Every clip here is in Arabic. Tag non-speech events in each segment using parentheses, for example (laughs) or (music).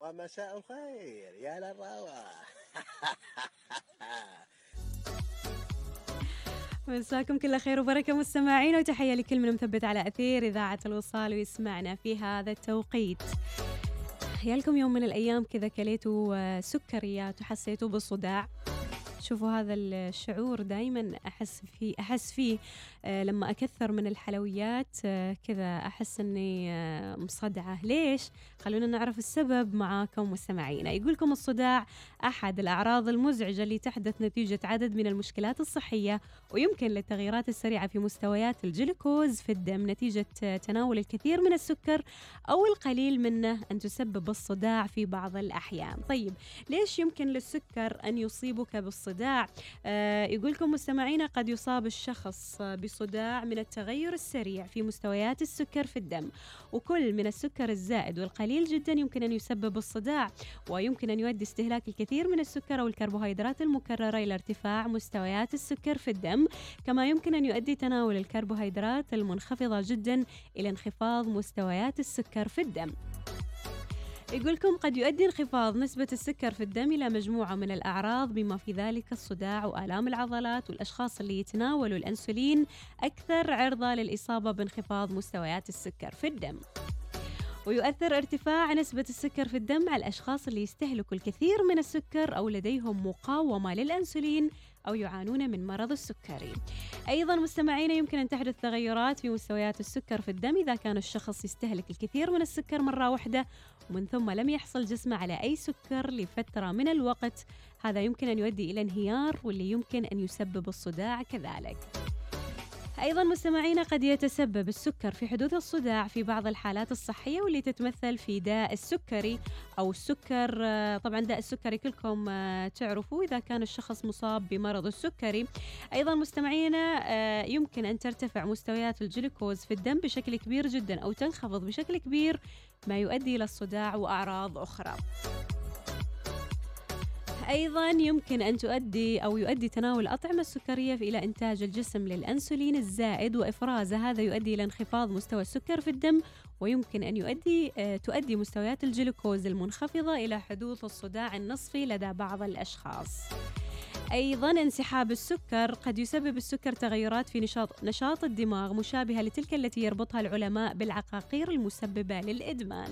ومساء الخير يا للروى (laughs) مساكم كل خير وبركة مستمعين وتحية لكل من مثبت على أثير إذاعة الوصال ويسمعنا في هذا التوقيت. يا لكم يوم من الأيام كذا كليتوا سكريات وحسيتوا بالصداع. شوفوا هذا الشعور دائما أحس فيه أحس فيه آه لما أكثر من الحلويات آه كذا أحس إني آه مصدعة. ليش؟ خلونا نعرف السبب معاكم مستمعينا. يقولكم الصداع أحد الأعراض المزعجة اللي تحدث نتيجة عدد من المشكلات الصحية ويمكن للتغييرات السريعة في مستويات الجلوكوز في الدم نتيجة تناول الكثير من السكر أو القليل منه أن تسبب الصداع في بعض الأحيان. طيب ليش يمكن للسكر أن يصيبك بالصداع؟ الصداع. آه يقولكم مستمعينا قد يصاب الشخص بصداع من التغير السريع في مستويات السكر في الدم وكل من السكر الزائد والقليل جدا يمكن أن يسبب الصداع ويمكن أن يؤدي استهلاك الكثير من السكر أو الكربوهيدرات المكررة إلى ارتفاع مستويات السكر في الدم كما يمكن أن يؤدي تناول الكربوهيدرات المنخفضة جدا إلى انخفاض مستويات السكر في الدم. يقولكم قد يؤدي انخفاض نسبة السكر في الدم إلى مجموعة من الأعراض بما في ذلك الصداع وآلام العضلات والأشخاص اللي يتناولوا الأنسولين أكثر عرضة للإصابة بانخفاض مستويات السكر في الدم. ويؤثر ارتفاع نسبة السكر في الدم على الأشخاص اللي يستهلكوا الكثير من السكر أو لديهم مقاومة للأنسولين أو يعانون من مرض السكري. أيضا مستمعين يمكن أن تحدث تغيرات في مستويات السكر في الدم إذا كان الشخص يستهلك الكثير من السكر مرة واحدة ومن ثم لم يحصل جسمه على أي سكر لفترة من الوقت. هذا يمكن أن يؤدي إلى انهيار واللي يمكن أن يسبب الصداع كذلك. أيضا مستمعينا قد يتسبب السكر في حدوث الصداع في بعض الحالات الصحية واللي تتمثل في داء السكري أو السكر طبعا داء السكري كلكم تعرفوا إذا كان الشخص مصاب بمرض السكري. أيضا مستمعينا يمكن أن ترتفع مستويات الجلوكوز في الدم بشكل كبير جدا أو تنخفض بشكل كبير ما يؤدي إلى الصداع وأعراض أخرى. أيضا يمكن أن تؤدي أو يؤدي تناول الأطعمة السكرية إلى إنتاج الجسم للأنسولين الزائد وإفرازه هذا يؤدي إلى انخفاض مستوى السكر في الدم ويمكن أن يؤدي آه، تؤدي مستويات الجلوكوز المنخفضة إلى حدوث الصداع النصفي لدى بعض الأشخاص. أيضا انسحاب السكر قد يسبب السكر تغيرات في نشاط نشاط الدماغ مشابهة لتلك التي يربطها العلماء بالعقاقير المسببة للإدمان.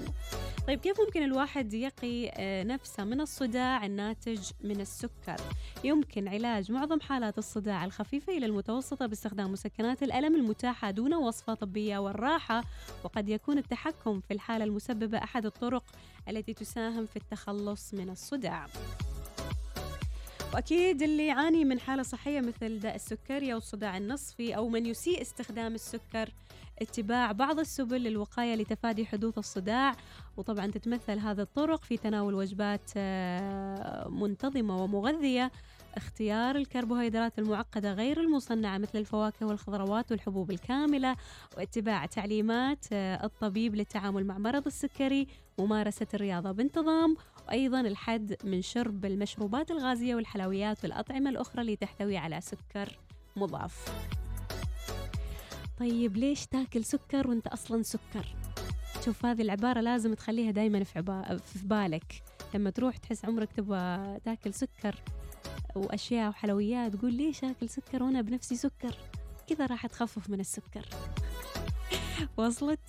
طيب كيف ممكن الواحد يقي آه، نفسه من الصداع الناتج من السكر؟ يمكن علاج معظم حالات الصداع الخفيفة إلى المتوسطة باستخدام مسكنات الألم المتاحة دون وصفة طبية والراحة وقد يكون التحكم في الحالة المسببة أحد الطرق التي تساهم في التخلص من الصداع. واكيد اللي يعاني من حالة صحية مثل داء السكري أو الصداع النصفي أو من يسيء استخدام السكر اتباع بعض السبل للوقاية لتفادي حدوث الصداع. وطبعا تتمثل هذه الطرق في تناول وجبات آه، منتظمة ومغذية. اختيار الكربوهيدرات المعقدة غير المصنعة مثل الفواكه والخضروات والحبوب الكاملة واتباع تعليمات آه، الطبيب للتعامل مع مرض السكري ممارسة الرياضة بانتظام وأيضا الحد من شرب المشروبات الغازية والحلويات والأطعمة الأخرى اللي تحتوي على سكر مضاف. طيب ليش تاكل سكر وأنت أصلا سكر؟ شوف هذه العبارة لازم تخليها دايما في, في بالك. لما تروح تحس عمرك تبغى تاكل سكر وأشياء وحلويات. تقول ليش آكل سكر وأنا بنفسي سكر. كذا راح تخفف من السكر. (laughs) وصلت؟